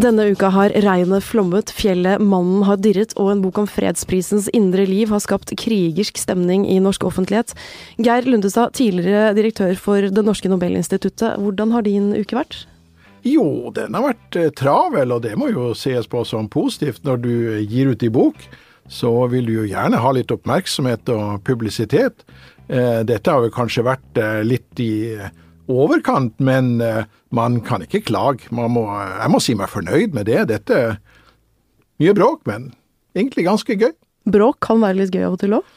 Denne uka har regnet flommet, fjellet Mannen har dirret, og en bok om fredsprisens indre liv har skapt krigersk stemning i norsk offentlighet. Geir Lundestad, tidligere direktør for Det norske Nobelinstituttet. Hvordan har din uke vært? Jo, den har vært eh, travel, og det må jo ses på som positivt. Når du gir ut i bok, så vil du jo gjerne ha litt oppmerksomhet og publisitet. Eh, dette har jo kanskje vært eh, litt i overkant, men uh, man kan ikke klage. Må, jeg må si meg fornøyd med det. Dette er mye bråk, men egentlig ganske gøy. Bråk kan være litt gøy av og til òg?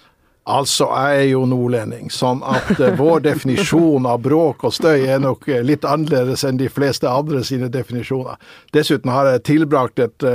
Altså, jeg er jo nordlending, sånn at uh, vår definisjon av bråk og støy er nok litt annerledes enn de fleste andre sine definisjoner. Dessuten har jeg tilbrakt et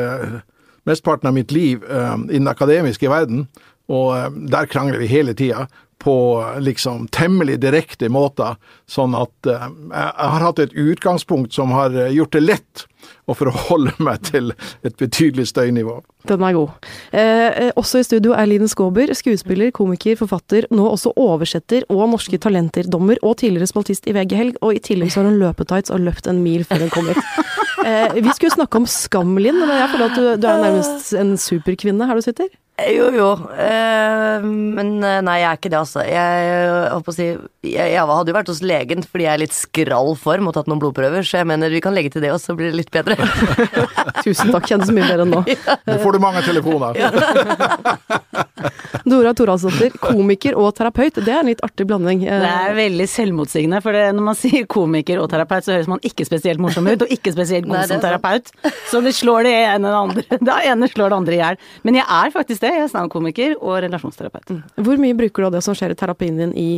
mesteparten av mitt liv innen akademiske verden, og der krangler vi hele tida på liksom temmelig direkte måter, sånn at uh, jeg har hatt et utgangspunkt som har eh, gjort det lett å forholde meg til et betydelig støynivå. Den er god. Eh, også i studio er Line Skåber, skuespiller, komiker, forfatter, nå også oversetter og Norske Talenter-dommer, og tidligere spaltist i VG Helg, og i tillegg så har hun løpetights og løpt en mil før hun kom hit. Eh, vi skulle snakke om skam, Linn, men jeg føler at du, du er nærmest en superkvinne her du sitter. Jo, jo. Eh, men eh, nei, jeg er ikke det, altså. Jeg, holdt å si jeg, jeg, hadde jo vært hos legen fordi jeg er litt skral form og tatt noen blodprøver, så jeg mener vi kan legge til det, og så blir det litt bedre. Tusen takk, kjennes mye bedre enn nå. Nå får du mange telefoner. Dora Thoralsdottir, komiker og terapeut. Det er en litt artig blanding. Eh, det er veldig selvmotsigende, for det, når man sier komiker og terapeut, så høres man ikke spesielt morsom ut, og ikke spesielt god nei, som terapeut. Så det slår det ene, det andre. Det ene slår det andre i hjel. Men jeg er faktisk det det. Jeg er standup-komiker og relasjonsterapeut. Mm. Hvor mye bruker du av det som skjer i terapien din i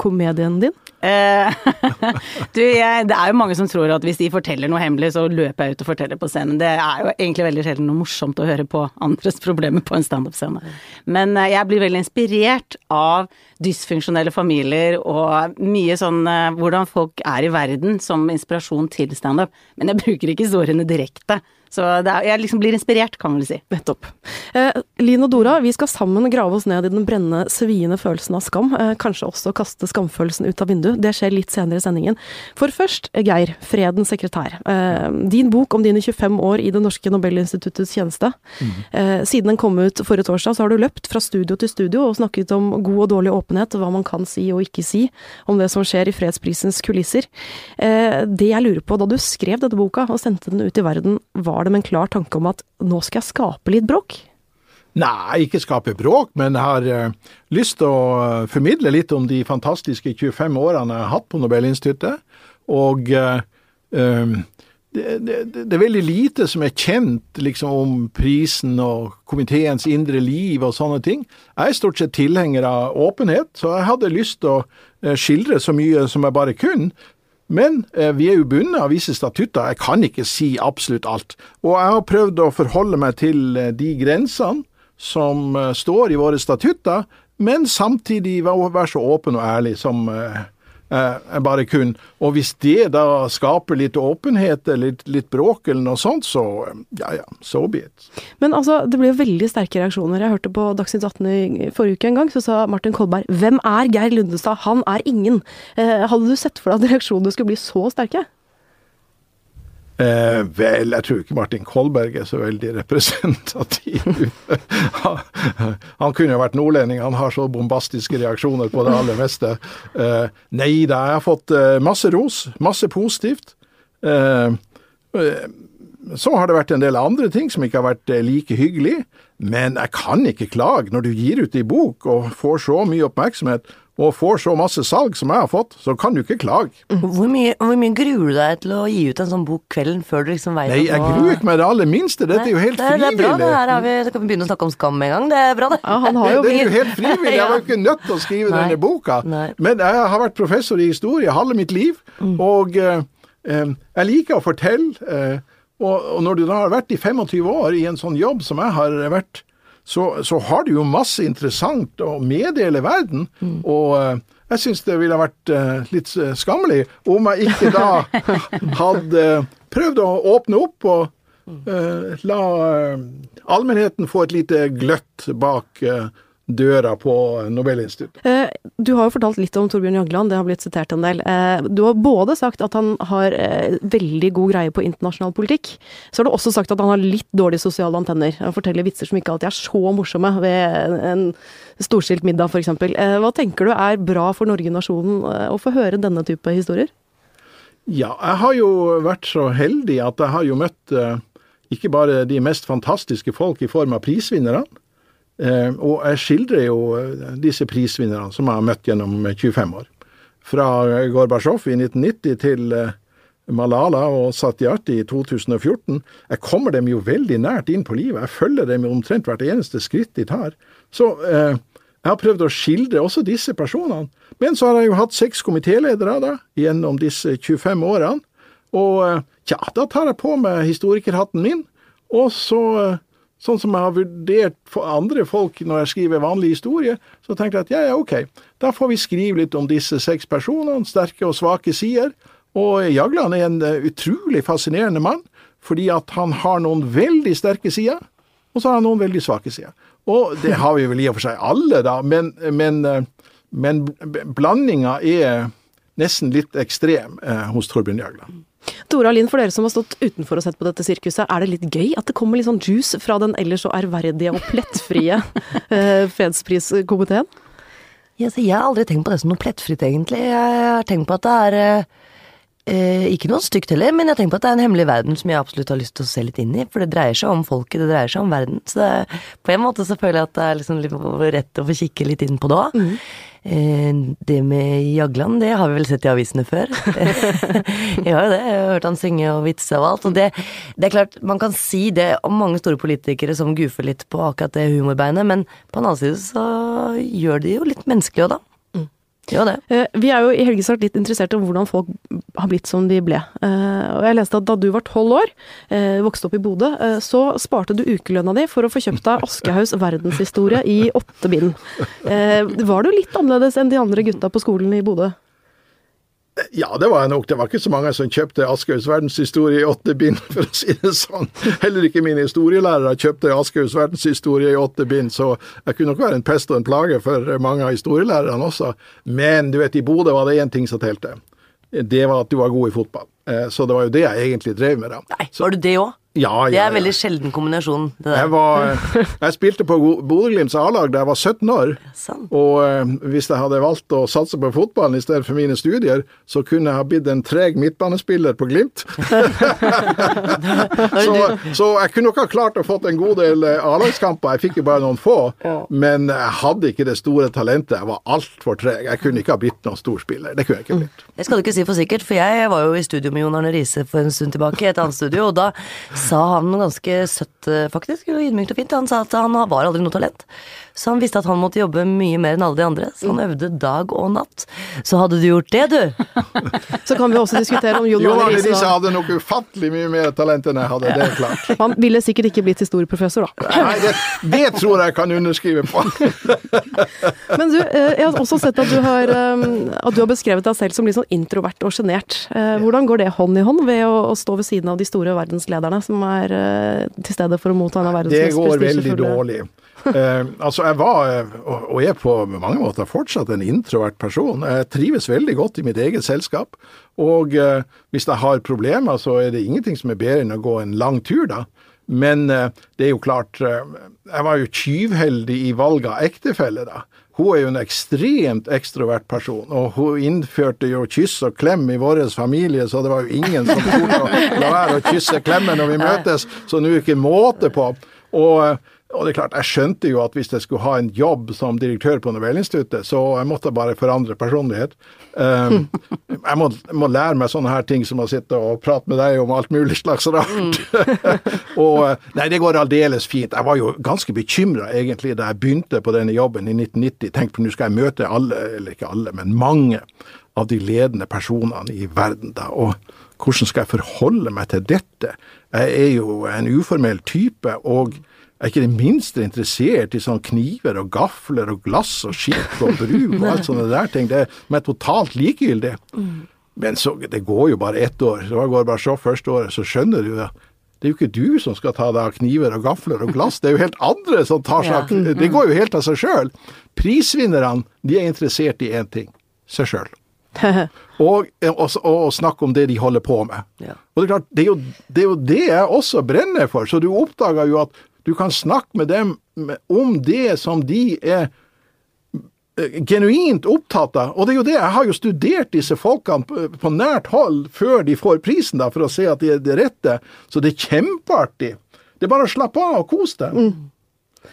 komedien din? Eh, du, jeg, det er jo mange som tror at hvis de forteller noe hemmelig, så løper jeg ut og forteller på scenen. Det er jo egentlig veldig sjelden noe morsomt å høre på andres problemer på en standup-scene. Men eh, jeg blir veldig inspirert av dysfunksjonelle familier og mye sånn eh, hvordan folk er i verden som inspirasjon til standup. Men jeg bruker ikke historiene direkte. Så er, jeg liksom blir inspirert, kan man vel si. Nettopp. Eh, Lin og Dora, vi skal sammen grave oss ned i den brennende, sviende følelsen av skam. Eh, kanskje også kaste skamfølelsen ut av vinduet. Det skjer litt senere i sendingen. For først, Geir, fredens sekretær. Eh, din bok om dine 25 år i Det norske Nobelinstituttets tjeneste. Mm. Eh, siden den kom ut forrige torsdag, så har du løpt fra studio til studio og snakket om god og dårlig åpenhet, hva man kan si og ikke si om det som skjer i fredsprisens kulisser. Eh, det jeg lurer på da du skrev dette boka og sendte den ut i verden, var det med en klar tanke om at nå skal jeg skape litt bråk? Nei, ikke skape bråk, men har uh, lyst til å uh, formidle litt om de fantastiske 25 årene jeg har hatt på Nobelinstituttet. Og uh, det, det, det, er veldig lite som er kjent liksom, om prisen og komiteens indre liv og sånne ting. Jeg er stort sett tilhenger av åpenhet, så jeg hadde lyst til å skildre så mye som jeg bare kunne. Men eh, vi er jo bundet av visse statutter, jeg kan ikke si absolutt alt. Og jeg har prøvd å forholde meg til eh, de grensene som eh, står i våre statutter, men samtidig være så åpen og ærlig som eh, eh, bare kun. Og hvis det da skaper litt åpenhet litt, litt bråk eller noe sånt, så ja ja, so be it. Men altså, det ble jo veldig sterke reaksjoner. Jeg hørte på Dagsnytt 18 i forrige uke en gang, så sa Martin Kolberg hvem er Geir Lundestad, han er ingen. Eh, hadde du sett for deg at reaksjonene skulle bli så sterke? Eh, vel, jeg tror ikke Martin Kolberg er så veldig representativ. han, kunne jo vært nordlending, han har så bombastiske reaksjoner på det aller meste. Eh, nei da, jeg har fått eh, masse ros, masse positivt. Eh, eh, så har det vært en del andre ting som ikke har vært eh, like hyggelig, men jeg kan ikke klage når du gir ut ei bok og får så mye oppmerksomhet og får så masse salg som jeg har fått, så kan du ikke klage. Hvor mye, hvor mye gruer du deg til å gi ut en sånn bok kvelden før du liksom veit Nei, jeg gruer ikke meg det aller minste, dette er jo helt frivillig. Det er bra, det her har vi, da kan vi begynne å snakke om skam en gang, det er bra det. Ja, han har jo det, det er jo helt frivillig, jeg var jo ikke nødt til å skrive Nei. denne boka. Nei. Men jeg har vært professor i historie halve mitt liv, mm. og uh, jeg liker å fortelle. Uh, og, og når du da har vært i 25 år i en sånn jobb som jeg har vært, så, så, har du jo masse interessant å meddele verden. Mm. Og uh, jeg syns det ville vært uh, litt uh, skammelig om jeg ikke da hadde prøvd å åpne opp og la allmennheten få et lite gløtt bak døra på Nobelinstituttet. Du har jo fortalt litt om Torbjørn Jagland, det har blitt sitert en del. Eh, du har både sagt at han har eh, veldig god greie på internasjonal politikk. Så har du også sagt at han har litt dårlige sosiale antenner. Han forteller vitser som ikke alltid er så morsomme ved en storstilt middag, f.eks. Eh, hva tenker du er bra for Norge-nasjonen å få høre denne type historier? Ja, jeg har jo vært så heldig at jeg har jo møtt ikke bare de mest fantastiske folk i form av prisvinnerne, og jeg skildrer jo eh, disse prisvinnerne som jeg har møtt gjennom 25 år. Fra Gorbatsjov i 1990 til eh, Malala og Satyarti i 2014. Jeg kommer dem jo veldig nært inn på livet. Jeg følger dem omtrent hvert eneste skritt de tar. Så eh, jeg har prøvd å skildre også disse personene. Men så har jeg jo hatt seks komitéledere da, gjennom disse 25 årene. Og tja, da tar jeg på meg historikerhatten min, og så Sånn som jeg har vurdert for andre folk når jeg skriver vanlig historie, så tenker jeg at ja, ja, ok, da får vi skrive litt om disse seks personene, sterke og svake sider. Og Jagland er en eh, utrolig fascinerende mann, fordi at han har noen veldig sterke sider, og så har han noen veldig svake sider. Og det har vi vel i og for seg alle, da, men, men, eh, men blandinga er nesten litt ekstrem eh, hos Torbjørn Jagland. Dora Linn, for dere som har stått utenfor og sett på dette sirkuset, er det litt gøy at det kommer litt sånn juice fra den ellers så ærverdige og plettfrie eh, fredspriskomiteen? Yes, jeg har aldri tenkt på det som noe plettfritt, egentlig. Jeg har tenkt på at det er eh, ikke noe stygt heller, men jeg har tenkt på at det er en hemmelig verden som jeg absolutt har lyst til å se litt inn i. For det dreier seg om folket, det dreier seg om verden. Så det, på en måte så føler jeg at det er liksom litt rett å få kikke litt inn på det òg. Mm. Eh, det med Jagland, det har vi vel sett i avisene før. jeg har jo det, jeg har hørt han synge og vitse og alt. Og det, det, er klart, man kan si det om mange store politikere som goofer litt på akkurat det humorbeinet, men på en annen side så gjør de jo litt menneskelig òg, da. Det. Eh, vi er jo i Helgesart litt interessert i hvordan folk har blitt som de ble. Eh, og jeg leste at da du var tolv år, eh, vokste opp i Bodø, så sparte du ukelønna di for å få kjøpt deg Aschehougs verdenshistorie i åtte bind. Var du litt annerledes enn de andre gutta på skolen i Bodø? Ja, det var jeg nok. Det var ikke så mange som kjøpte Aschehougs verdenshistorie i åtte bind, for å si det sånn. Heller ikke mine historielærere kjøpte Aschehougs verdenshistorie i åtte bind, så jeg kunne nok være en pest og en plage for mange av historielærerne også. Men du vet, i Bodø var det én ting som telte. Det var at du var god i fotball. Eh, så det var jo det jeg egentlig drev med. da. Nei, Var du det òg? Ja, ja, det er en veldig sjelden kombinasjon. Jeg, var, jeg, spilte på Bodø-Glimts A-lag da jeg var 17 år. Og eh, hvis jeg hadde valgt å satse på fotballen i stedet for mine studier, så kunne jeg ha blitt en treg midtbanespiller på Glimt. så, så, jeg kunne nok ha klart å fått en god del eh, A-lagskamper. Jeg fikk jo bare noen få. Men jeg hadde ikke det store talentet. Jeg var altfor treg. Jeg kunne ikke ha blitt noen stor spiller. Det kunne jeg ikke blitt. Det skal du ikke si for sikkert, for jeg var jo i studio med Jon Arne Riise for en stund tilbake, i et annet studio, og da sa han ganske søtt, eh, faktisk, ydmykt og fint. Han sa at han var aldri noe talent. Så han visste at han måtte jobbe mye mer enn alle de andre, så han øvde dag og natt. Så hadde du gjort det, du. så kan vi også diskutere om Jon Arne Riise hadde nok ufattelig mye mer talent enn jeg hadde, det er klart. Han ville sikkert ikke blitt historieprofessor, da. Nei, det, det tror jeg kan underskrive på. Men du, eh, jeg har også sett at du har, eh, at du har beskrevet deg selv som litt sånn introvert og sjenert. Hvordan går det hånd i hånd ved å, stå ved siden av de store verdenslederne som er til stede for å motta en av verdens mest prestisjefulle Det går veldig dårlig. Uh, altså, jeg var, og er på mange måter fortsatt en introvert person. Jeg trives veldig godt i mitt eget selskap. Og eh, hvis jeg har problemer, så er det ingenting som er bedre enn å gå en lang tur, da. Men eh, det er jo klart, eh, jeg var jo tyvheldig i valget av ektefelle, da. Hun er jo en ekstremt ekstrovert person, og hun innførte jo kyss og klem i vår familie, så det var jo ingen som torde å la være å kysse klemmen klemme når vi møtes, så nå er det ikke måte på. Og og det er klart, jeg skjønte jo at hvis jeg skulle ha en jobb som direktør på Nobelinstituttet, så jeg måtte bare forandre personlighet. Um, jeg, må, må, lære meg sånne her ting som å sitte og prate med deg om alt mulig slags rart. Mm. og Nei, det går aldeles fint. Jeg var jo ganske bekymra egentlig da jeg begynte på denne jobben i 1990. Tenkte på nå skal jeg møte alle, eller ikke alle, men mange av de ledende personene i verden da. og hvordan skal jeg forholde meg til dette? Jeg er jo en uformell type. og jeg er ikke det minste interessert i sånne kniver og gafler og glass og skikk og bruk og alt sånne der ting. Det er meg totalt likegyldig. Mm. Men så, det går jo bare ett år. Så går det bare så første året, så skjønner du at det er jo ikke du som skal ta deg av kniver og gafler og glass, det er jo helt andre som tar seg av Det går jo helt av seg sjøl. Prisvinnerne, de er interessert i én ting seg sjøl. og, og, og, snakke om det de holder på med. Ja. Og det er klart, det er, jo, det er jo det jeg også brenner for. Så du oppdager jo at du kan snakke med dem om det som de er eh, genuint opptatt av. Og det er jo det, jeg har jo studert disse folkene på, nært hold før de får prisen, da, for å se at de er det rette. Så det er kjempeartig. Det er bare å slappe av og kose deg. Mm.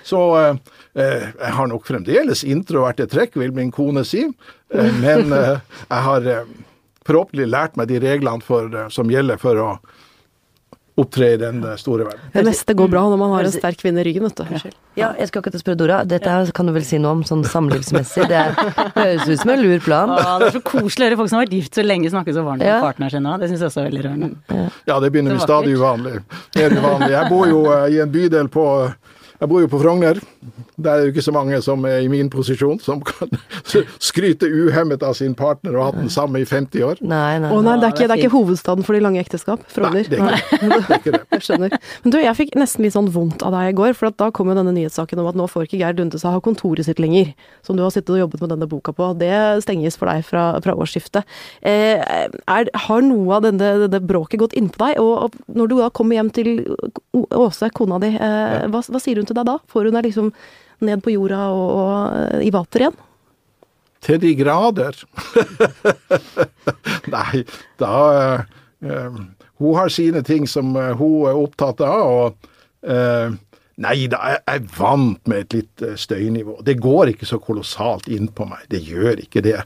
Så eh, eh, jeg har nok fremdeles introverte trekk, vil min kone si. Eh, men eh, jeg har eh, forhåpentlig lært meg de reglene for, eh, som gjelder for å opptre i den eh, store verden. Det meste går bra når man har en sterk kvinne i ryggen, vet du. Ja, jeg skal akkurat spørre Dora. Dette kan du vel si noe om sånn samlivsmessig? Det høres ut som en lur plan. Å, det er så koselig å høre folk som har vært gift så lenge snakke så varmt om Ja. partneren sin nå. Det syns jeg også er veldig rørende. Ja, det begynner vi stadig uvanlig. Mer uvanlig. Jeg bor jo eh, i en bydel på jeg bor jo på Frogner. Der er det jo ikke så mange som er i min posisjon, som kan skryte uhemmet av sin partner og hatt den samme i 50 år. Nei, nei. Å nei, det er, ikke, det er ikke hovedstaden for de lange ekteskap. Nei, Frogner. det er ikke det. det, er ikke det. Jeg skjønner. Men du, jeg fikk nesten litt sånn vondt av deg i går, for at da kom jo denne nyhetssaken om at nå får ikke Geir Lunde seg ha kontoret sitt lenger, som du har sittet og jobbet med denne boka på. Det stenges for deg fra, fra årsskiftet. Eh, er, har noe av denne, denne bråket gått innpå deg? Og, og når du da kommer hjem til Åse, kona di, eh, hva, hva sier hun til deg da? Får hun deg liksom ned på jorda og, og eh, i vater igjen? Til de grader. Nei, da eh, Hun har sine ting som hun er opptatt av, og uh, Nei da, jeg er vant med et litt støynivå. Det går ikke så kolossalt inn på meg. Det gjør ikke det.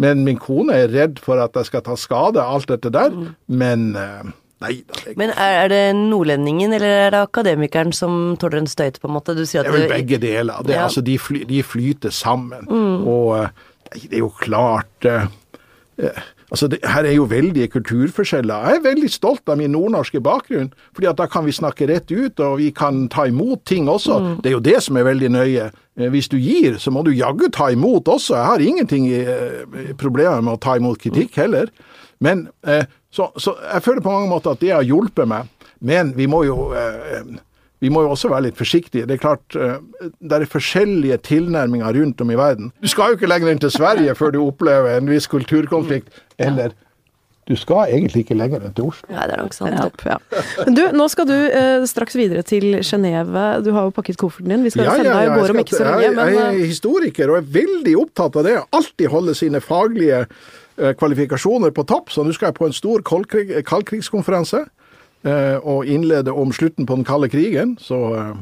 Men min kone er redd for at jeg skal ta skade alt dette der. Men eh, nei da. Det, Men er, er det nordlendingen eller er det akademikeren som tåler en støyt, på en måte? Du sier Det er vel du- begge deler. Det, Ja. altså, de, fly, de flyter sammen. Og eh, det er jo klart eh, eh, altså det, Her er jo veldige kulturforskjeller. Jeg er veldig stolt av min nordnorske bakgrunn, fordi at da kan vi snakke rett ut, og vi kan ta imot ting også. Det er jo det som er veldig nøye. Eh, Hvis du gir, så må du jaggu ta imot også. Jeg har ingenting i eh, problemer med å ta imot kritikk heller. Men eh, så, så jeg føler på mange måter at det har hjulpet meg. Men vi må jo eh, vi må jo også være litt forsiktige. Det er klart, eh, det er forskjellige tilnærminger rundt om i verden. Du skal jo ikke lenger inn til Sverige før du opplever en viss kulturkonflikt. Eller du skal egentlig ikke lenger enn til Oslo. Nei, det er nok sant. Nettopp, ja. Men du, nå skal du eh, straks videre til Genéve. Du har jo pakket kofferten din. Vi skal sende deg i går om ikke så lenge. jeg, Men jeg eh, er historiker og er veldig opptatt av det. Alltid holde sine faglige eh, kvalifikasjoner på topp. Så nå skal jeg på en stor kaldkrig, kaldkrigskonferanse. Eh, og innlede om slutten på den kalde krigen. Så eh,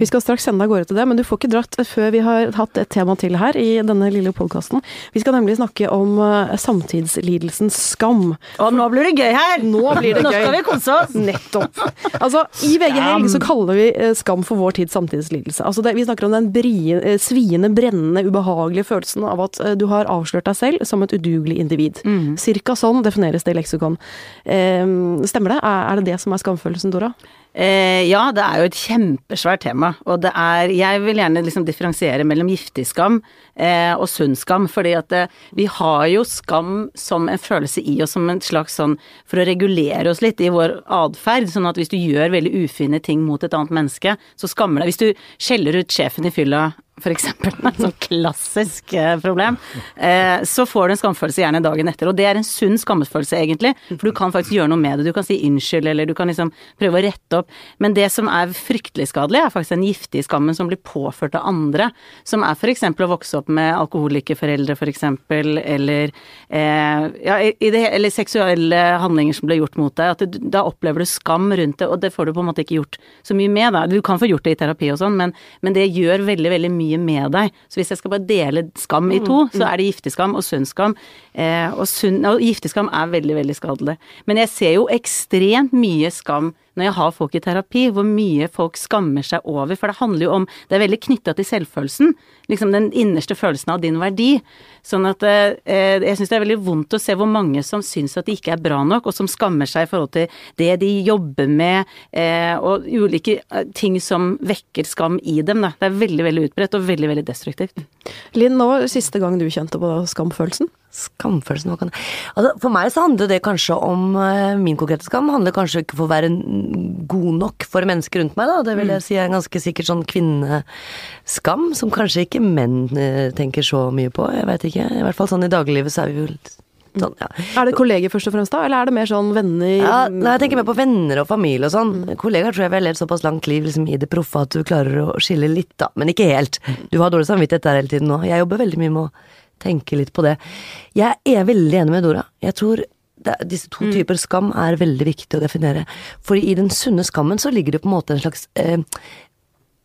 Vi skal straks sende deg av gårde til det, men du får ikke dratt før vi har hatt et tema til her i denne lille podkasten. Vi skal nemlig snakke om samtidslidelsens skam. Og nå blir det gøy her! Nå blir det gøy. Nå skal vi kose oss! Nettopp. Altså, I VG Helg så kaller vi eh, skam for vår tids samtidslidelse. Altså det, vi snakker om den brie, eh, sviende, brennende, ubehagelige følelsen av at eh, du har avslørt deg selv som et udugelig individ. Cirka sånn defineres det i leksikon. Eh, stemmer det? Er, er det det som er skamfølelsen, Dora? Eh, ja, det er jo et kjempesvært tema. Og det er Jeg vil gjerne liksom differensiere mellom giftig skam eh, og sunn skam. Fordi at det, vi har jo skam som en følelse i oss, som en slags sånn For å regulere oss litt i vår atferd. Sånn at hvis du gjør veldig ufine ting mot et annet menneske, så skammer deg. Hvis du skjeller ut sjefen i fylla eksempel, et sånn klassisk eh, problem, eh, så får du en skamfølelse gjerne dagen etter. Og det er en sunn skamfølelse, egentlig, for du kan faktisk gjøre noe med det. Du kan si unnskyld, eller du kan liksom prøve å rette opp. Men det som er fryktelig skadelig, er faktisk den giftige skammen som blir påført av andre. Som er eksempel å vokse opp med alkoholikerforeldre, for eksempel, eller, eh, ja, det, eller seksuelle handlinger som blir gjort mot deg. At du, da opplever du skam rundt det, og det får du på en måte ikke gjort så mye med. Da. Du kan få gjort det i terapi og sånn, men, men det gjør veldig, veldig mye med deg. Så hvis jeg skal bare dele skam i to, så er det gifteskam og sunn skam. Eh, og, sunn, og gifteskam er veldig, veldig skadelig. Men jeg ser jo ekstremt mye skam når jeg har folk i terapi, hvor mye folk skammer seg over. For det handler jo om Det er veldig knytta til selvfølelsen. Liksom den innerste følelsen av din verdi. Sånn at eh, jeg syns det er veldig vondt å se hvor mange som syns at de ikke er bra nok, og som skammer seg i forhold til det de jobber med, eh, og ulike eh, ting som vekker skam i dem. Da. Det er veldig, veldig utbredt og veldig, veldig destruktivt. Linn, nå var det siste gang du kjente på skamfølelsen? Skamfølelsen hva kan altså, For meg så handler det kanskje om eh, Min konkrete skam handler kanskje ikke for å være god nok for mennesker rundt meg, da. Det vil jeg si er en ganske sikkert sånn kvinneskam, som kanskje ikke menn eh, tenker så mye på. Jeg veit ikke. I hvert fall sånn i dagliglivet så er vi jo litt sånn, ja. Er det kolleger først og fremst da, eller er det mer sånn venner? Ja, nei, jeg tenker mer på venner og familie og sånn. Kollegaer tror jeg vi har levd såpass langt liv liksom, i det proffe at du klarer å skille litt, da. Men ikke helt. Du har dårlig samvittighet der hele tiden nå. Jeg jobber veldig mye med å tenke litt på det. Jeg er veldig enig med Dora. Jeg tror det, disse to typer skam er veldig viktig å definere. For i den sunne skammen så ligger det på en måte en slags eh,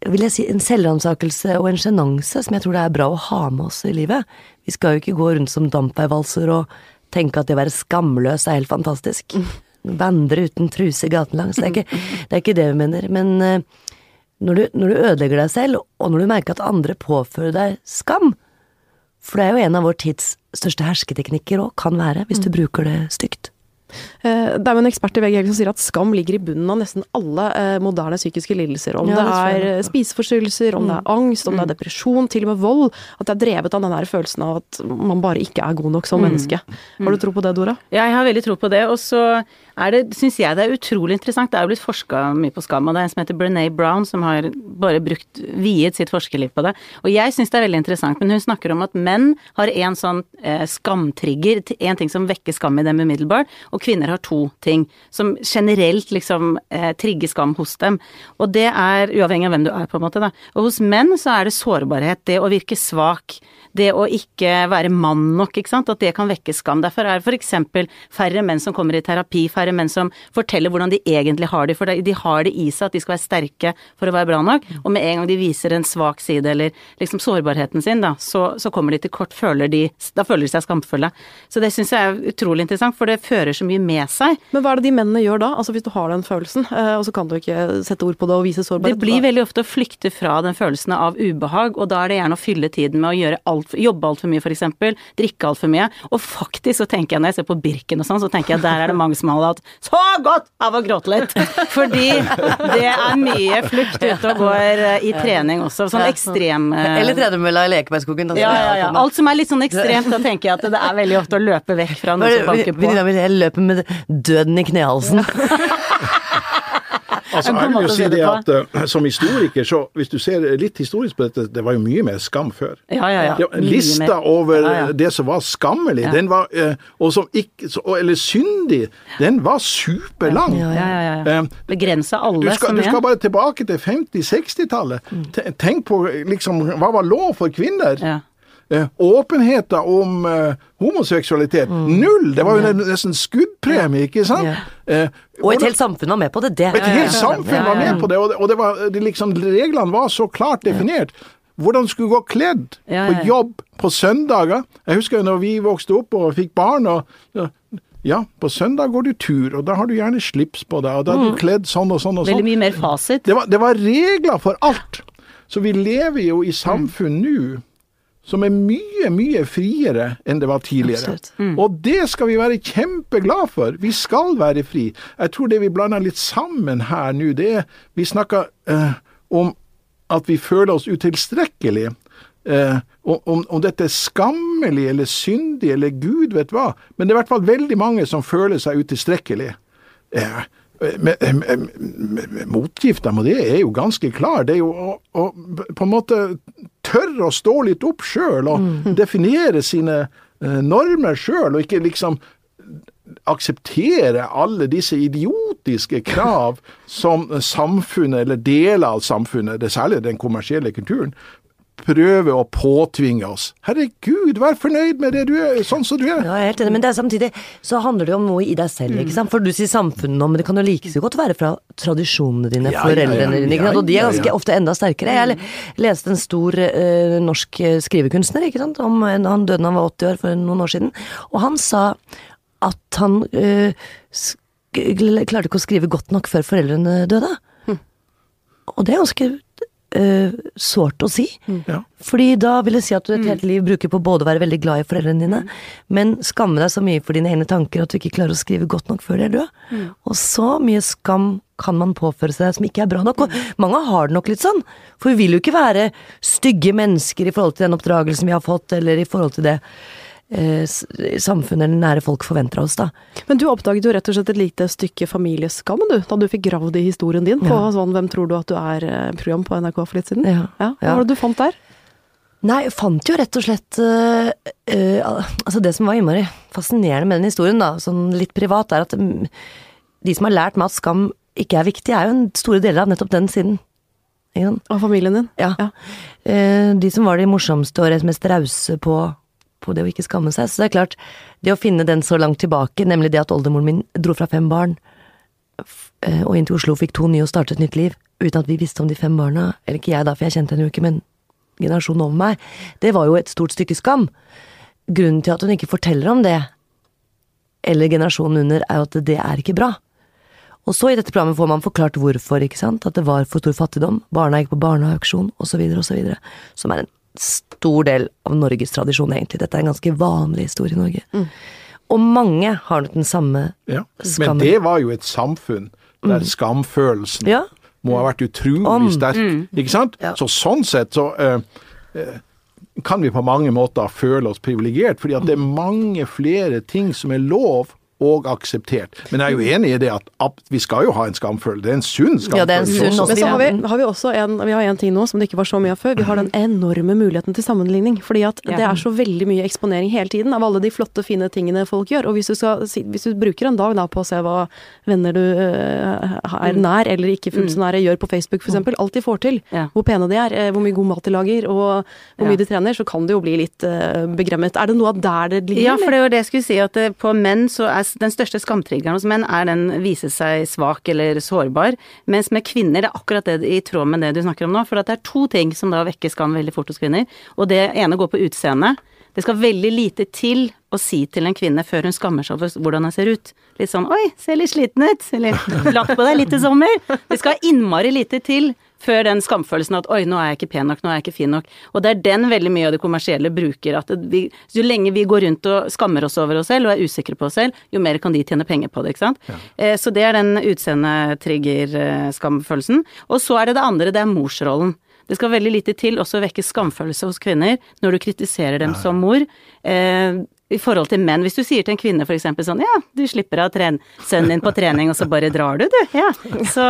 vil jeg si, en selvransakelse og en sjenanse som jeg tror det er bra å ha med oss i livet. Vi skal jo ikke gå rundt som dampveivalser og tenke at det å være skamløs er helt fantastisk. Vandre uten truse gatelangs. Det er ikke det, er ikke det vi mener. Men eh, når du, når du ødelegger deg selv, og når du merker at andre påfører deg skam, for det er jo en av vår tids største hersketeknikker òg, kan være, hvis du bruker det stygt. Eh, Det er jo en ekspert i VG som sier at skam ligger i bunnen av nesten alle eh, moderne psykiske lidelser. Om Ja, det det er eh, spiseforstyrrelser, om det er angst, om det er depresjon, til og med vold. At det er drevet av den der følelsen av at man bare ikke er god nok som menneske. Har du tro på det, Dora? Ja, jeg har veldig tro på det. Og så er det, syns jeg det er utrolig interessant. Det er jo blitt forska mye på skam, og det er en som heter Brené Brown som har bare brukt viet sitt forskerliv på det. Og jeg syns det er veldig interessant, men hun snakker om at menn har en sånn eh, skamtrigger, en ting som vekker skam i dem umiddelbart, og kvinner har to ting som generelt liksom eh, trigger skam hos dem. Og det er uavhengig av hvem du er, på en måte, da. Og hos menn så er det sårbarhet, det å virke svak. Det å ikke være mann nok, ikke sant. At det kan vekke skam. Derfor er det f.eks. færre menn som kommer i terapi, færre menn som forteller hvordan de egentlig har det. For de har det i seg at de skal være sterke for å være bra nok. Og med en gang de viser en svak side, eller liksom sårbarheten sin, da, så, så kommer de til kort, føler de Da føler de seg skamfulle. Så det syns jeg er utrolig interessant, for det fører så mye med seg. Men hva er det de mennene gjør da? Altså Hvis du har den følelsen, eh, og så kan du ikke sette ord på det og vise sårbarhet. Det blir veldig ofte å flykte fra den følelsen av ubehag, og da er det gjerne å fylle tiden med å gjøre alt, jobbe altfor mye f.eks., drikke altfor mye. Og faktisk så tenker jeg når jeg ser på Birken og sånn, så tenker jeg der er det mange som har hatt så godt av å gråte litt. Fordi det er mye flukt ute og går eh, i trening også. Sånn ekstrem eh, Eller tredemølla i Lekebergskogen. ja, ja, ja. Alt som er litt sånn ekstremt, da tenker jeg at det er veldig ofte å løpe vekk fra noe som banker på. Venninna mi løper med døden i knehalsen. Altså, jeg vil jo si det at eh, som historiker, så hvis du ser litt historisk på dette, det var jo mye mer skam før. Ja, ja, ja. Lista mer. over Ja, ja. det som var skammelig, den var, eh, og som ikke, eller syndig, den var superlang. Ja, Ja, ja, ja. Eh, alle Du skal, som du er. skal bare tilbake til 50-60-tallet. Te- Tenk på liksom, hva var lov for kvinner? Ja. Eh, åpenheten om eh, homoseksualitet, null! Det var jo nesten skuddpremie, ikke sant? Yeah. Eh, Og et helt samfunn var med på det. det. et helt samfunn var med på det, og, det, og det var, det liksom, reglene var så klart definert. Hvordan skulle gå kledd på jobb på søndager. Jeg husker jo når vi vokste opp og fikk barn. og ja, ja, på søndag går du tur, og da har du gjerne slips på deg, og da er du kledd sånn og sånn og sånn. Mm. Veldig mye mer fasit. Det var, det var regler for alt. Så vi lever jo i samfunn nå som er mye, mye friere enn det var tidligere. Mm. Og det skal vi være kjempeglad for. Vi skal være fri. Jeg tror det vi blander litt sammen her nå, det er Vi snakker eh, om at vi føler oss utilstrekkelige. Eh, om, om, om dette er skammelig eller syndig eller gud vet hva. Men det er i hvert fall veldig mange som føler seg utilstrekkelige. Eh, Motgifta med det er jo ganske klar. Det er jo å, å på en måte tørre å stå litt opp sjøl og definere sine eh, normer sjøl, og ikke liksom akseptere alle disse idiotiske krav som samfunnet, eller deler av samfunnet, det er særlig den kommersielle kulturen, prøver å påtvinge oss. Herregud, vær fornøyd med det du er, sånn som du er. Ja, jeg er helt enig, men det er samtidig så handler det jo om noe i deg selv, ikke sant. For du sier samfunnet nå, men det kan jo like så godt være fra tradisjonene dine, Ja, foreldrene dine, ja, ja. Og de er ganske ofte enda sterkere. Jeg leste en stor uh, norsk eh, skrivekunstner, ikke sant, om en, han døde da han var 80 år for noen år siden, og han sa at han uh, klarte ikke å skrive godt nok før foreldrene døde. Og det er ganske eh, sårt å si. Ja. Fordi da vil det si at du et helt liv bruker på både å være veldig glad i foreldrene dine, men skamme deg så mye for dine egne tanker at du ikke klarer å skrive godt nok før de er døde. Og så mye skam kan man påføre seg som ikke er bra nok. Og mange har det nok litt sånn. For vi vil jo ikke være stygge mennesker i forhold til den oppdragelsen vi har fått, eller i forhold til det. Eh, samfunnet eller nære folk forventer av oss, da. Men du oppdaget jo rett og slett et lite stykke familieskam, du, da du fikk gravd i historien din på Ja. sånn Hvem tror du at du er-program på NRK for litt siden. Ja. Hva var det du fant der? Nei, jeg fant jo rett og slett øh, øh, Altså, det som var innmari fascinerende med den historien, da, sånn litt privat, er at mm, de som har lært meg at skam ikke er viktig, er jo en store deler av nettopp den siden. Av familien din? Ja. Ja. Eh, de som var de morsomste og mest rause på, på det å ikke skamme seg. Så det er klart, det å finne den så langt tilbake, nemlig det at oldemoren min dro fra fem barn eh, og inn til Oslo fikk to nye og startet et nytt liv, uten at vi visste om de fem barna, eller ikke jeg da, for jeg kjente henne jo ikke, men generasjonen over meg, det var jo et stort stykke skam. Grunnen til at hun ikke forteller om det, eller generasjonen under, er jo at det er ikke bra. Og så i dette programmet får man forklart hvorfor, ikke sant. At det var for stor fattigdom, barna gikk på barneauksjon osv. osv. Som er en stor del av Norges tradisjon, egentlig. Dette er en ganske vanlig historie i Norge. Og mange har nok den samme Ja. Men det var jo et samfunn der skamfølelsen Ja. må ha vært utrolig Om. sterk. Ikke sant? Ja. Så sånn sett så uh, uh, kan vi på mange måter føle oss privilegert, fordi at det er mange flere ting som er lov og akseptert. Men jeg er jo enig i det at, vi skal jo ha en skamfølelse. Det er en sunn skamfølelse. Ja, det er en sunn også. Men så har vi, har vi også en, vi har en ting nå som det ikke var så mye av før. Vi har den enorme muligheten til sammenligning. Fordi at Ja. det er så veldig mye eksponering hele tiden av alle de flotte, fine tingene folk gjør. Og hvis du, skal, hvis du bruker en dag da på å se hva venner du eh, er nær eller ikke fullt så nære gjør på Facebook f.eks., alt de får til, Ja. hvor pene de er, eh, hvor mye god mat de lager og hvor Ja. mye de trener, så kan det jo bli litt eh, begremmet. Er det noe av der det ligger? Ja, for det er jo det jeg skulle si, at på menn så er den største skamtriggeren hos menn er den vise seg svak eller sårbar, mens med kvinner det er akkurat det i tråd med det du snakker om nå, for det er to ting som da vekker skam veldig fort hos kvinner, og det ene går på utseendet. Det skal veldig lite til å si til en kvinne før hun skammer seg over hvordan hun ser ut. Litt sånn 'oi, ser litt sliten ut', eller 'lagt på deg litt i sommer'. Det skal innmari lite til før den skamfølelsen at 'oi, nå er jeg ikke pen nok, nå er jeg ikke fin nok'. Og det er den veldig mye av det kommersielle bruker. At vi, jo lenge vi går rundt og skammer oss over oss selv og er usikre på oss selv, jo mer kan de tjene penger på det, ikke sant. Eh, så det er den utseendetrigger-skamfølelsen. Og så er det det andre, det er morsrollen. Det skal veldig lite til også å vekke skamfølelse hos kvinner når du kritiserer dem som mor. Eh, i forhold til menn. Hvis du sier til en kvinne f.eks. sånn ja, du slipper av sønnen din på trening, og så bare drar du, du. Ja. Så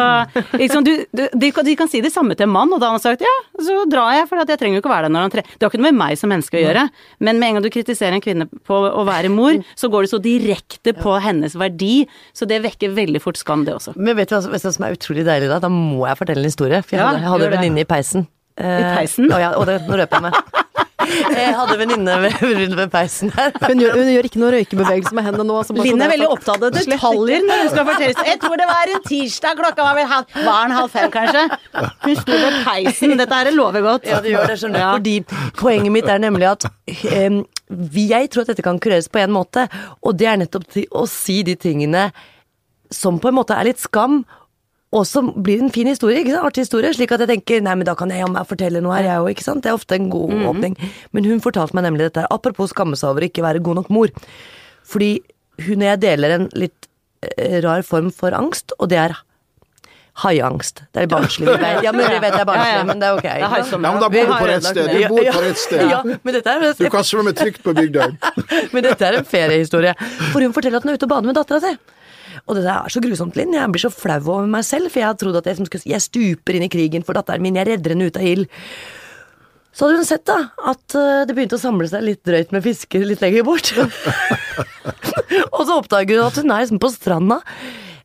liksom, du, du, de, kan, de kan si det samme til en mann, og da har han sagt ja, så drar jeg, for jeg trenger jo ikke å være der når han trener. Det har ikke noe med meg som menneske å gjøre. Men med en gang du kritiserer en kvinne på å være mor, så går det så direkte på hennes verdi, så det vekker veldig fort skam, det også. Men vet du hva som er utrolig deilig da? Da må jeg fortelle en historie. For jeg hadde, jeg hadde en venninne i peisen. I peisen? Å ja, og det, nå røper jeg meg. Jeg hadde en venninne rundt ved peisen her. Hun gjør, hun gjør ikke noe røykebevegelse med hendene nå. så Linn sånn er veldig opptatt av detaljer når hun skal fortelle Jeg tror det var en tirsdag, klokka var vel halv, var en halv fem kanskje. Hun sto ved peisen. Dette her lover godt. Ja, det gjør det, skjønner du. Ja. Fordi poenget mitt er nemlig at um, jeg tror at dette kan kureres på en måte, og det er nettopp til å si de tingene som på en måte er litt skam, og så blir en fin historie, ikke sant? artig historie, slik at jeg tenker nei, men da kan jeg jammen meg fortelle noe her, jeg òg, ikke sant. Det er ofte en god åpning. Men hun fortalte meg nemlig dette, her, apropos skamme seg over å ikke være god nok mor. Fordi hun og jeg deler en litt eh, rar form for angst, og det er haiangst. Det er barnslig, vi vet. Ja, men vi vet det er barnslig, Ja, ja. men det er ok. Det er. Ja, men da bor du på rett sted. Du bor på rett sted. Ja, men dette er, Du kan svømme trygt på Bygdøy. men dette er en feriehistorie. For hun forteller at hun er ute og bader med dattera si. Og det der er så grusomt, Linn. Jeg blir så flau over meg selv, for jeg har trodd at jeg, skulle, jeg stuper inn i krigen for datteren min, jeg redder henne ut av ild. Så hadde hun sett da, at eh, det begynte å samle seg litt drøyt med fisker litt lenger bort. og så oppdager hun at hun er liksom på stranda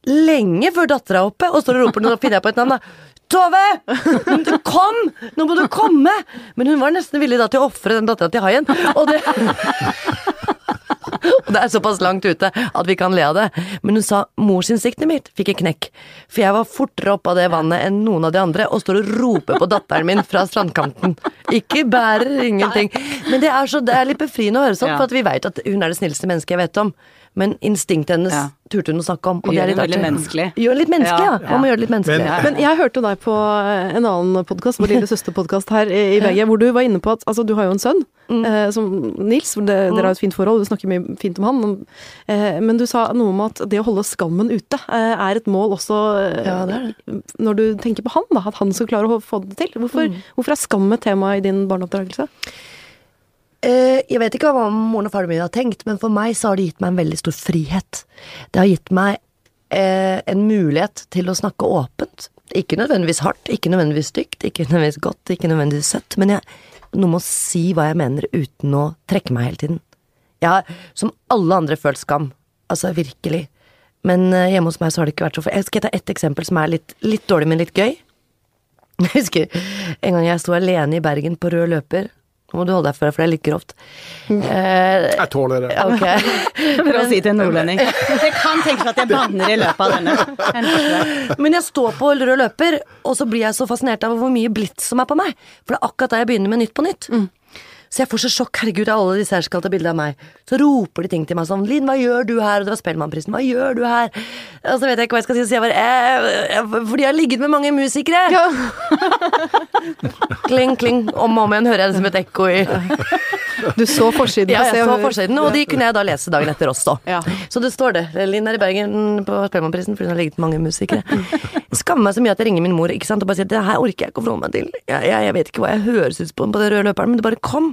lenge før dattera er oppe, og står og roper, nå finner jeg på et navn, da. Tove! Kom! Nå må du komme! Men hun var nesten villig da til å ofre den dattera til haien. Og det Og det er såpass langt ute at vi kan le av det. Men hun sa morsinstinktet mitt fikk en knekk. For jeg var fortere oppe av det vannet enn noen av de andre, og står og roper på datteren min fra strandkanten. Ikke bærer, ingenting. Men det er, så, det er litt befriende å høre sånn, for at vi veit at hun er det snilleste mennesket jeg vet om. Men instinktet hennes Ja. turte hun å snakke om, og det er litt det menneskelig. Gjør det litt menneskelig, ja. Ja, Man må gjøre det litt menneskelig. Men- Men jeg hørte deg på en annen podkast, vår lille søsterpodkast her i i VG, hvor du var inne på at altså, du har jo en sønn, eh, som Nils, det, mm. dere har et fint forhold, du snakker mye fint om han. Eh, men du sa noe om at det å holde skammen ute eh, er et mål også eh, Ja, det er når du tenker på han, da, at han skal klare å få det til. Hvorfor, hvorfor er skam et tema i din barneoppdragelse? Eh, jeg vet ikke hva moren og faren min har tenkt, men for meg så har det gitt meg en veldig stor frihet. Det har gitt meg eh, en mulighet til å snakke åpent. Ikke nødvendigvis hardt, ikke nødvendigvis stygt, ikke nødvendigvis godt, ikke nødvendigvis søtt, men jeg, noe med å si hva jeg mener uten å trekke meg hele tiden. Jeg har, som alle andre, følt skam. Altså virkelig. Men eh, hjemme hos meg så har det ikke vært så Jeg skal ta ett eksempel som er litt, litt dårlig, men litt gøy. Jeg husker en gang jeg sto alene i Bergen på rød løper. Nå må du holde deg for deg, for det er litt grovt. Eh, Jeg tåler det. Okay. For å si til en nordlending. Det kan tenkes at jeg banner i løpet av denne. Det. Men jeg står på rød løper, og så blir jeg så fascinert av hvor mye blitz som er på meg. For det er akkurat da jeg begynner med Nytt på nytt. Så jeg får så sjokk. Herregud, alle disse her skal ta bilde av meg. Så roper de ting til meg sånn 'Linn, hva gjør du her?' Og det var Spellemannprisen. 'Hva gjør du her?' Og så vet jeg ikke hva jeg skal si, så jeg bare eh, eh, 'Fordi jeg har ligget med mange musikere'. kling, kling. Om og om igjen hører jeg det som et ekko i Du så forsiden Ja, jeg så forsiden, og de kunne jeg da lese dagen etter også. Ja. Så det står det. Linn er i Bergen på Spellemannprisen fordi hun har ligget med mange musikere. Skammer meg så mye at jeg ringer min mor ikke sant, og bare sier det her orker jeg ikke å forholde meg til. Jeg, jeg, jeg vet ikke hva jeg høres ut på på den røde løperen, men det bare kom.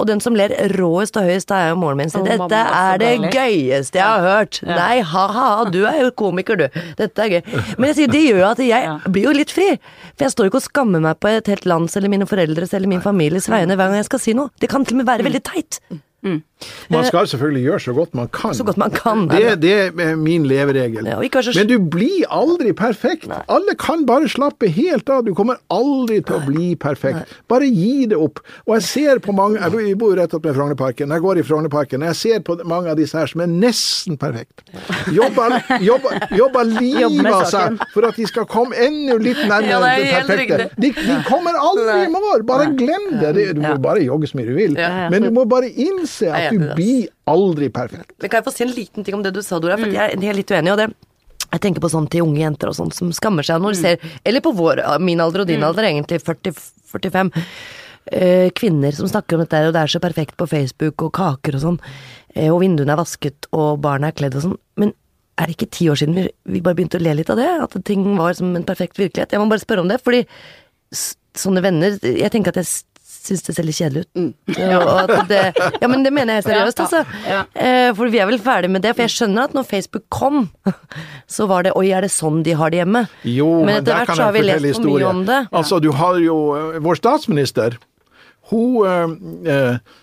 Og den som ler råest og høyest, er jo moren min. Så Å, dette er det gøyeste jeg har hørt. Nei, ha-ha, du er jo komiker, du. Dette er gøy. Men jeg sier, det gjør jo at jeg blir jo litt fri. For jeg står jo ikke og skammer meg på et helt lands eller mine foreldres eller min families vegne hver gang jeg skal si noe. Det kan til og med være veldig teit. Man skal selvfølgelig gjøre så godt man kan. Så godt man kan. Det, det er min leveregel. Ja, så Men du blir aldri perfekt. Alle kan bare slappe helt av. Du kommer aldri til å bli perfekt. Bare gi det opp. Og jeg ser på mange Jeg bor- jo rett opp med Frognerparken. Jeg går i Frognerparken. Jeg ser på mange av disse her som er nesten perfekt. Jobber, jobber, jobber livet av seg for at de skal komme enda litt nærmere er det perfekte. De, de kommer aldri i mål. Bare glem det. Du må bare jogge så mye du vil. Ja, ja. Men du må bare innse at du blir aldri perfekt. Men kan jeg få si en liten ting om det du sa, Dora? For jeg, jeg er litt uenig. og det jeg tenker på sånn til unge jenter og sånn som skammer seg når de ser Eller på vår, min alder og din alder, egentlig 40-45. Eh, kvinner som snakker om dette, og det er så perfekt på Facebook, og kaker og sånn. Eh, og vinduene er vasket, og barna er kledd og sånn. Men er det ikke ti år siden vi, vi bare begynte å le litt av det? At ting var som en perfekt virkelighet? Jeg må bare spørre om det, fordi s- sånne venner Jeg tenker at jeg syns det ser litt kjedelig ut. Og at det, ja, men det mener jeg seriøst, altså. Ja. ja. for vi er vel ferdig med det. For jeg skjønner at når Facebook kom, så var det Oi, er det sånn de har det hjemme? Jo, men etter hvert kan så har vi lest for mye om det. Altså, du har jo eh, vår statsminister. Hun eh, eh,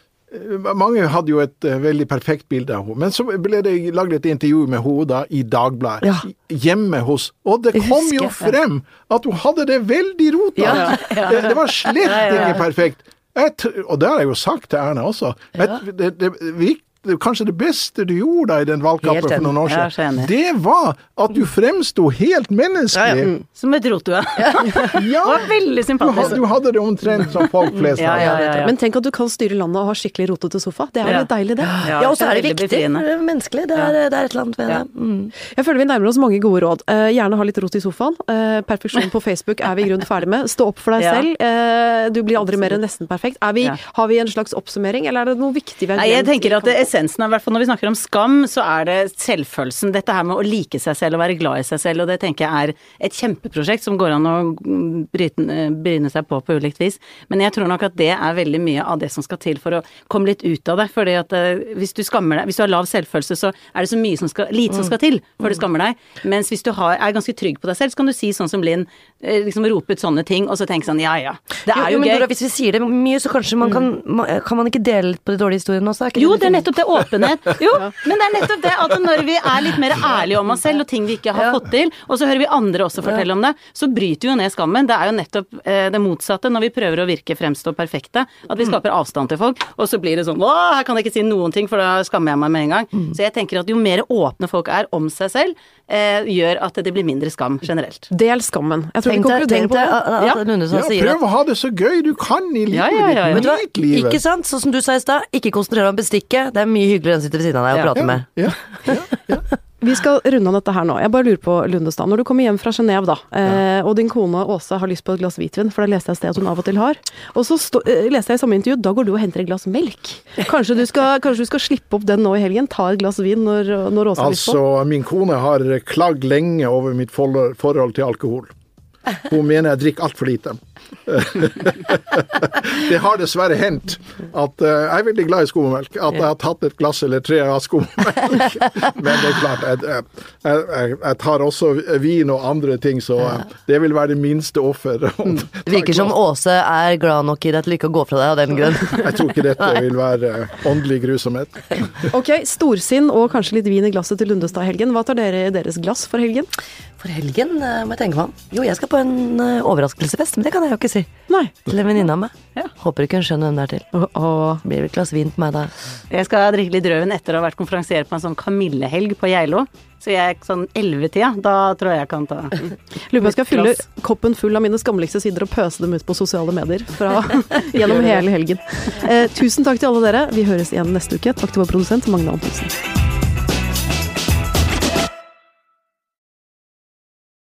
Mange hadde jo et eh, veldig perfekt bilde av henne. Men så ble det laget et intervju med henne da i Dagbladet. Ja. Hjemme hos Og det kom husker, jo frem at hun hadde det veldig rota. Ja, Det, det var slett ikke perfekt. Jeg, og det har jeg jo sagt til Erna også. Jeg, det, det, kanskje det beste du gjorde i den valgkampen for noen år siden, det var at du fremsto helt menneskelig. Ja, ja. Som et rotua. Ja, Det var veldig du, sympatisk. hadde, du hadde det omtrent som folk flest Ja, ja, ja, ja. Men tenk at du kan styre landet og ha skikkelig rotete sofa. Det er jo Ja. litt deilig, det. Ja, og så er det viktig. befriende. Menneskelig. Det er, det er et eller annet ved Ja. det. Mm. Jeg føler vi nærmer oss mange gode råd. Uh, gjerne ha litt rot i sofaen. Uh, perfeksjon på Facebook er vi i grunnen ferdig med. Stå opp for deg Ja. selv. Uh, du blir aldri mer enn nesten perfekt. Er vi, Ja. Har vi en slags oppsummering, eller er det noe viktig vi har Nei, jeg glemt? tenker at det, essensen av, hvert fall når vi snakker om skam, så er det selvfølelsen. Dette her med å like seg selv og være glad i seg selv, og det tenker jeg er et kjempeprosjekt som går an å mm, eh, bryne seg på på ulikt vis. Men jeg tror nok at det er veldig mye av det som skal til for å komme litt ut av det. fordi at eh, hvis du skammer deg, hvis du har lav selvfølelse, så er det så mye som skal, lite som skal til før du skammer deg. Mens hvis du har, er ganske trygg på deg selv, så kan du si sånn som Linn, eh, liksom rope ut sånne ting, og så tenke sånn ja ja, det er jo, jo jo gøy. Dora, hvis vi sier det mye, så kanskje man kan Kan man ikke dele litt på de dårlige historiene også? Jo, det er nettopp det. Åpenhet. Jo, men det er nettopp det at når vi er litt mer ærlige om oss selv og ting vi ikke har fått til, og så hører vi andre også fortelle om det, så bryter vi jo ned skammen. Det er jo nettopp eh, det motsatte når vi prøver å virke fremstå perfekte. At vi skaper avstand til folk, og så blir det sånn Å, her kan jeg ikke si noen ting, for da skammer jeg meg med en gang. Så jeg tenker at jo mer åpne folk er om seg selv, eh, gjør at det blir mindre skam generelt. Del skammen. Jeg tror vi Tenk deg, konkluderer på det. at, at Ja. Ja, sier prøv å ha det så gøy du kan i livet Ja, ja, ja, ja. ditt. Nyt livet. Ikke sant? Sånn som du sa i stad, ikke konsentrere deg om bestikket. Det er mye hyggeligere enn å sitte ved siden av deg og Ja. prate med. Ja, ja, ja. Vi skal runde av dette her nå. Jeg bare lurer på, Lundestad, når du kommer hjem fra Genéve, da, eh, og din kone Åse har lyst på et glass hvitvin, for det leste jeg et sted at hun av og til har, og så stå, eh, leste jeg i samme intervju, da går du og henter et glass melk. Kanskje du skal, kanskje du skal slippe opp den nå i helgen? Ta et glass vin når, når Åse har lyst på? Altså, min kone har klagd lenge over mitt forhold til alkohol. Hun mener jeg drikker altfor lite. det har dessverre hendt at uh, Jeg er veldig glad i skummelk. At jeg har tatt et glass eller tre av skummelk. Men det er klart, jeg, jeg, jeg, jeg, tar også vin og andre ting, så uh, det vil være det minste offer. Det virker som Åse er glad nok i det til ikke å gå fra deg av den grunn. jeg tror ikke dette vil være åndelig grusomhet. ok, storsinn og kanskje litt vin i glasset til Lundestad-helgen. Hva tar dere i deres glass for helgen? For helgen må jeg tenke meg om. Jo, jeg skal på en overraskelsesfest, men det kan jeg jo ikke si. Nei. Til en venninne av meg. Ja. Håper ikke hun skjønner hvem det er til. Åh, Blir vel et glass vin på meg da. Jeg skal drikke litt rødvin etter å ha vært konferansier på en sånn kamillehelg på Geilo. Så jeg sånn ellevetida, da tror jeg jeg kan ta Lurer på om jeg skal fylle glass. koppen full av mine skammeligste sider og pøse dem ut på sosiale medier fra, gjennom hele helgen. Eh, tusen takk til alle dere. Vi høres igjen neste uke. Takk til vår produsent Magne Antonsen.